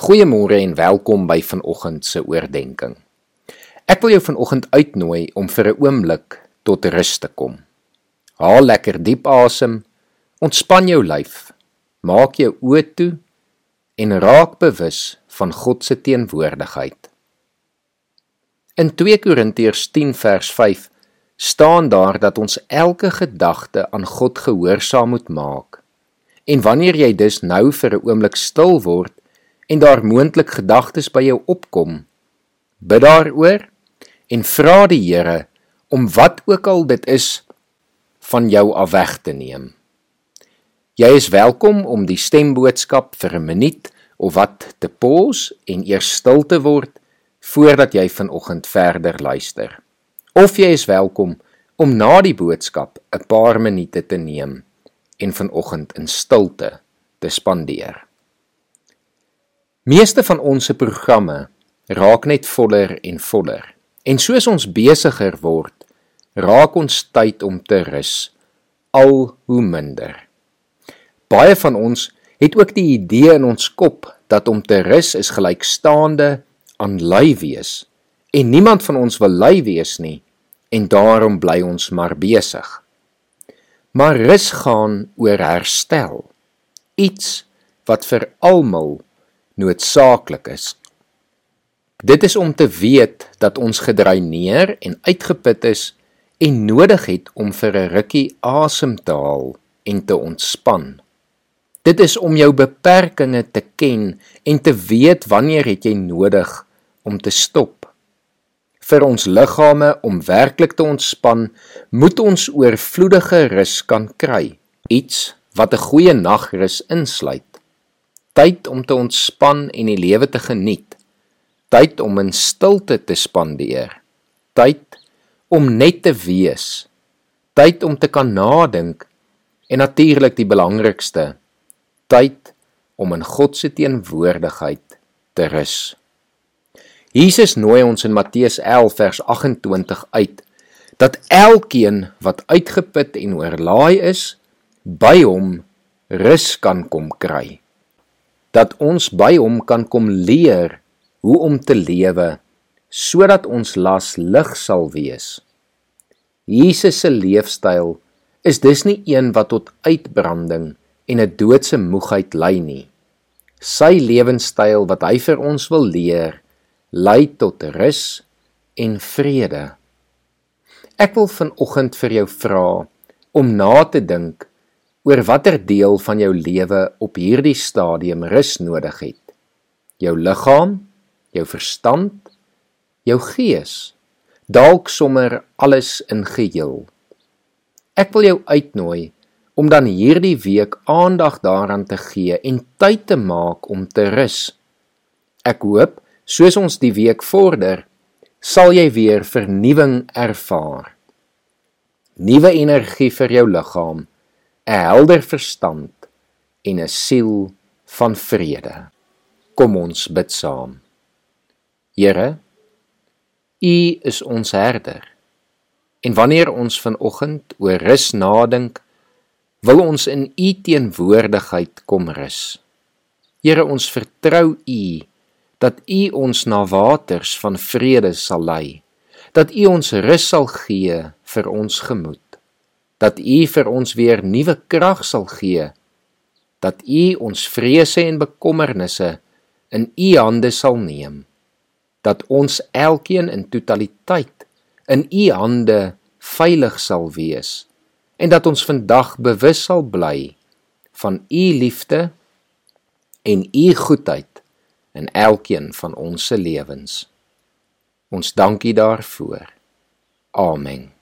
Goeiemôre en welkom by vanoggend se oordeenking. Ek wil jou vanoggend uitnooi om vir 'n oomblik tot rus te kom. Haal lekker diep asem, ontspan jou lyf, maak jou oë toe en raak bewus van God se teenwoordigheid. In 2 Korintiërs 10 vers 5 staan daar dat ons elke gedagte aan God gehoorsaam moet maak. En wanneer jy dus nou vir 'n oomblik stil word, en daar moontlik gedagtes by jou opkom, bid daaroor en vra die Here om wat ook al dit is van jou af weg te neem. Jy is welkom om die stemboodskap vir 'n minuut of wat te pause en eers stil te word voordat jy vanoggend verder luister. Of jy is welkom om na die boodskap 'n paar minute te neem en vanoggend in stilte te spandeer. Meeste van ons se programme raak net voller en voller. En soos ons besigger word, raak ons tyd om te rus al hoe minder. Baie van ons het ook die idee in ons kop dat om te rus is gelykstaande aan lui wees. En niemand van ons wil lui wees nie en daarom bly ons maar besig. Maar rus gaan oor herstel. Iets wat vir almal noodsaaklik is. Dit is om te weet dat ons gedreineer en uitgeput is en nodig het om vir 'n rukkie asem te haal en te ontspan. Dit is om jou beperkings te ken en te weet wanneer het jy nodig om te stop. Vir ons liggame om werklik te ontspan, moet ons oorvloedige rus kan kry, iets wat 'n goeie nagrus insluit tyd om te ontspan en die lewe te geniet. Tyd om in stilte te spandeer. Tyd om net te wees. Tyd om te kan nadink en natuurlik die belangrikste, tyd om in God se teenwoordigheid te rus. Jesus nooi ons in Matteus 11 vers 28 uit dat elkeen wat uitgeput en oorlaai is, by hom rus kan kom kry dat ons by hom kan kom leer hoe om te lewe sodat ons las lig sal wees. Jesus se leefstyl is dus nie een wat tot uitbranding en 'n doodse moegheid lei nie. Sy lewenstyl wat hy vir ons wil leer, lei tot rus en vrede. Ek wil vanoggend vir jou vra om na te dink oor watter deel van jou lewe op hierdie stadium rus nodig het. Jou liggaam, jou verstand, jou gees, dalk sommer alles in geheel. Ek wil jou uitnooi om dan hierdie week aandag daaraan te gee en tyd te maak om te rus. Ek hoop soos ons die week vorder, sal jy weer vernuwing ervaar. Nuwe energie vir jou liggaam 'n helder verstand en 'n siel van vrede. Kom ons bid saam. Here, U is ons herder. En wanneer ons vanoggend oor rus nadink, wil ons in U teenwoordigheid kom rus. Here, ons vertrou U dat U ons na waters van vrede sal lei, dat U ons rus sal gee vir ons gemoed dat U vir ons weer nuwe krag sal gee, dat U ons vrese en bekommernisse in U hande sal neem, dat ons elkeen in totaliteit in U hande veilig sal wees en dat ons vandag bewus sal bly van U liefde en U goedheid in elkeen van ons se lewens. Ons dankie daarvoor. Amen.